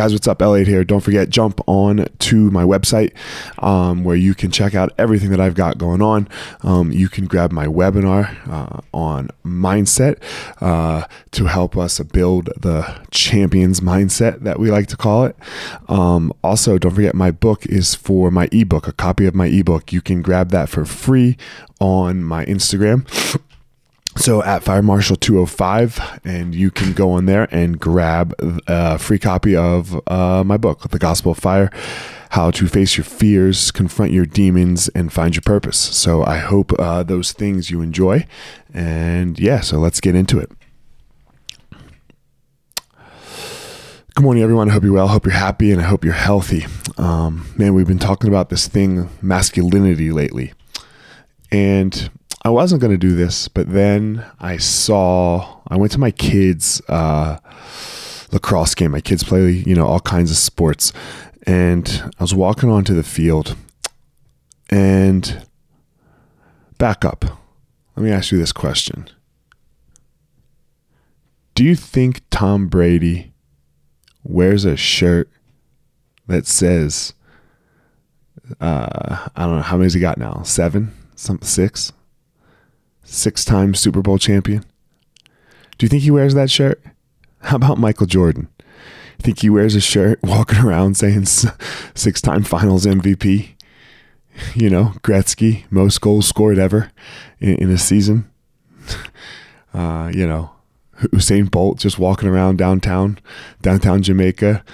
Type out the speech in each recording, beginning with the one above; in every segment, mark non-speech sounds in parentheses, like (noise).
Guys, what's up? Elliot here. Don't forget, jump on to my website um, where you can check out everything that I've got going on. Um, you can grab my webinar uh, on mindset uh, to help us build the champions mindset that we like to call it. Um, also, don't forget, my book is for my ebook, a copy of my ebook. You can grab that for free on my Instagram (laughs) so at Fire Marshal 205, and you can go on there and grab a free copy of uh, my book, The Gospel of Fire How to Face Your Fears, Confront Your Demons, and Find Your Purpose. So I hope uh, those things you enjoy. And yeah, so let's get into it. Good morning, everyone. I hope you're well. I Hope you're happy, and I hope you're healthy. Um, man, we've been talking about this thing, masculinity, lately. And I wasn't going to do this, but then I saw, I went to my kids' uh, lacrosse game. My kids play, you know, all kinds of sports. And I was walking onto the field and back up. Let me ask you this question Do you think Tom Brady wears a shirt that says, uh, I don't know, how many's he got now? Seven? Some six? Six time Super Bowl champion? Do you think he wears that shirt? How about Michael Jordan? Think he wears a shirt (laughs) walking around saying six time finals MVP? You know, Gretzky, most goals scored ever in, in a season. (laughs) Uh, you know, Usain Bolt just walking around downtown, downtown Jamaica,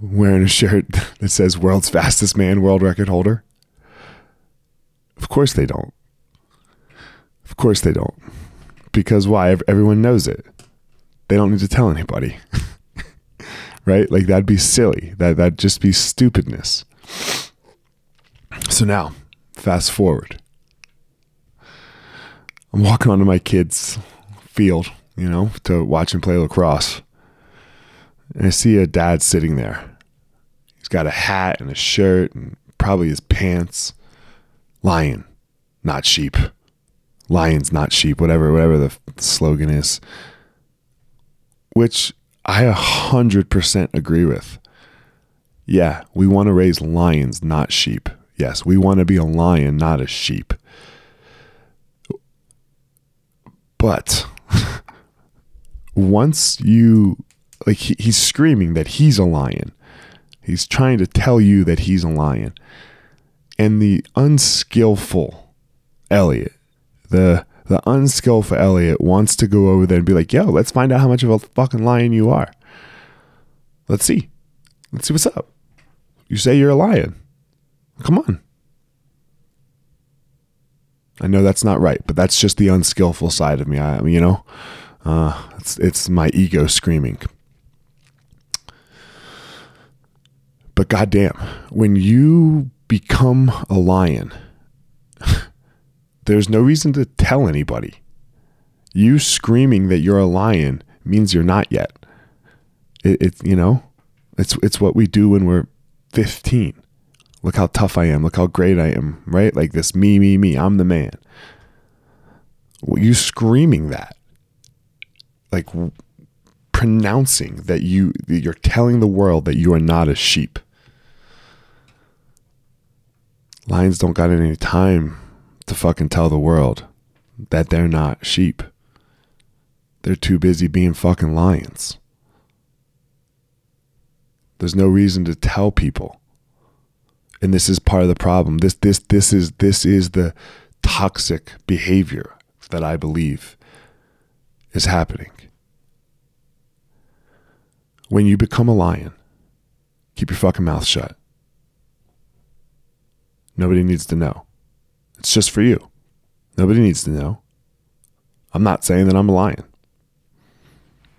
wearing a shirt (laughs) that says world's fastest man, world record holder. Of course they don't. Of course they don't. Because why? Everyone knows it. They don't need to tell anybody. (laughs) right? Like that'd be silly. That that'd just be stupidness. So now, fast forward. I'm walking onto my kids' field, you know, to watch him play lacrosse. And I see a dad sitting there. He's got a hat and a shirt and probably his pants. Lion, not sheep lions, not sheep, whatever, whatever the slogan is, which I a hundred percent agree with. Yeah, we want to raise lions, not sheep. Yes, we want to be a lion, not a sheep. But (laughs) once you, like, he, he's screaming that he's a lion, he's trying to tell you that he's a lion. And the unskillful Elliot the the unskillful Elliot wants to go over there and be like, yo, let's find out how much of a fucking lion you are. Let's see. Let's see what's up. You say you're a lion. Come on. I know that's not right, but that's just the unskillful side of me. I, you know, uh, it's it's my ego screaming. But goddamn, when you become a lion, there's no reason to tell anybody. You screaming that you're a lion means you're not yet. It, it's you know, it's it's what we do when we're 15. Look how tough I am. Look how great I am. Right? Like this me me me. I'm the man. Well, you screaming that, like pronouncing that you you're telling the world that you are not a sheep. Lions don't got any time to fucking tell the world that they're not sheep. They're too busy being fucking lions. There's no reason to tell people. And this is part of the problem. This this this is this is the toxic behavior that I believe is happening. When you become a lion, keep your fucking mouth shut. Nobody needs to know. It's just for you. Nobody needs to know. I'm not saying that I'm a lion.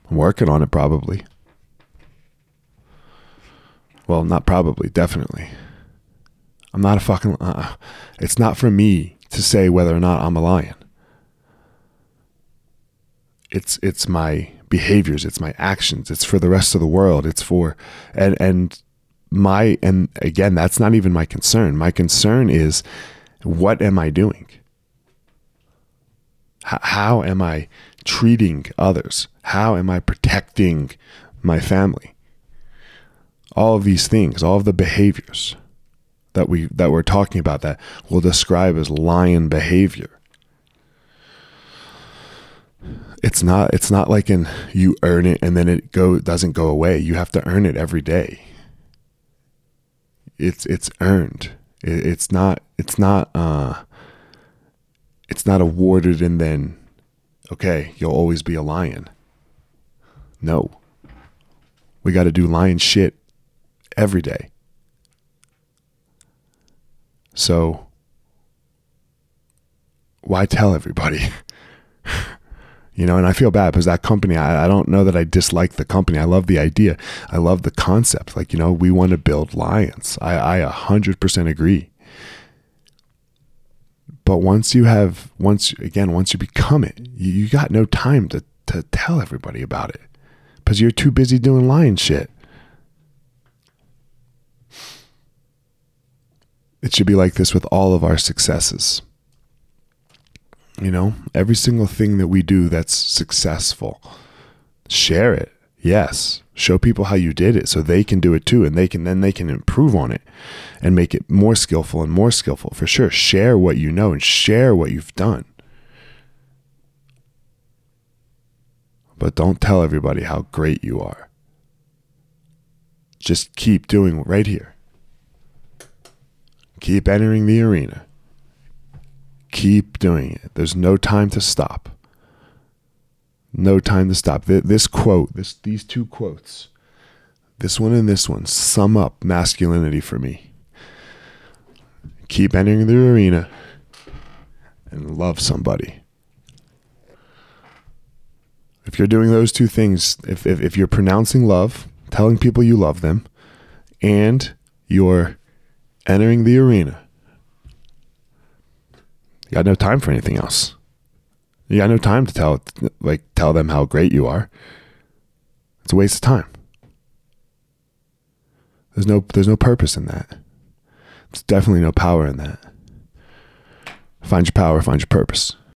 I'm working on it probably. Well, not probably, definitely. I'm not a fucking. Uh, it's not for me to say whether or not I'm a lion. It's it's my behaviors, it's my actions, it's for the rest of the world. It's for and and my and again, that's not even my concern. My concern is what am I doing? H- how am I treating others? How am I protecting my family? all of these things, all of the behaviors that we that we're talking about that we'll describe as lion behavior. It's not it's not like in you earn it and then it go doesn't go away. You have to earn it every day. It's it's earned. It, it's not it's not uh it's not awarded and then okay, you'll always be a lion. No. We got to do lion shit every day. So, why tell everybody? (laughs) you know, and I feel bad because that company, I, I don't know that I dislike the company. I love the idea. I love the concept. Like, you know, we want to build lions. I, I 100% agree. But once you have, once, again, once you become it, you, you got no time to, to tell everybody about it because you're too busy doing lion shit. It should be like this with all of our successes. You know, every single thing that we do that's successful, share it. Yes. Show people how you did it so they can do it too and they can then they can improve on it and make it more skillful and more skillful. For sure, share what you know and share what you've done. But don't tell everybody how great you are. Just keep doing right here. Keep entering the arena. Keep doing it. There's no time to stop. No time to stop. This quote, this these two quotes, this one and this one sum up masculinity for me. Keep entering the arena and love somebody. If you're doing those two things, if, if, if you're pronouncing love, telling people you love them, and you're entering the arena. You got no time for anything else. You got no time to tell like tell them how great you are. It's a waste of time. There's no there's no purpose in that. There's definitely no power in that. Find your power, find your purpose.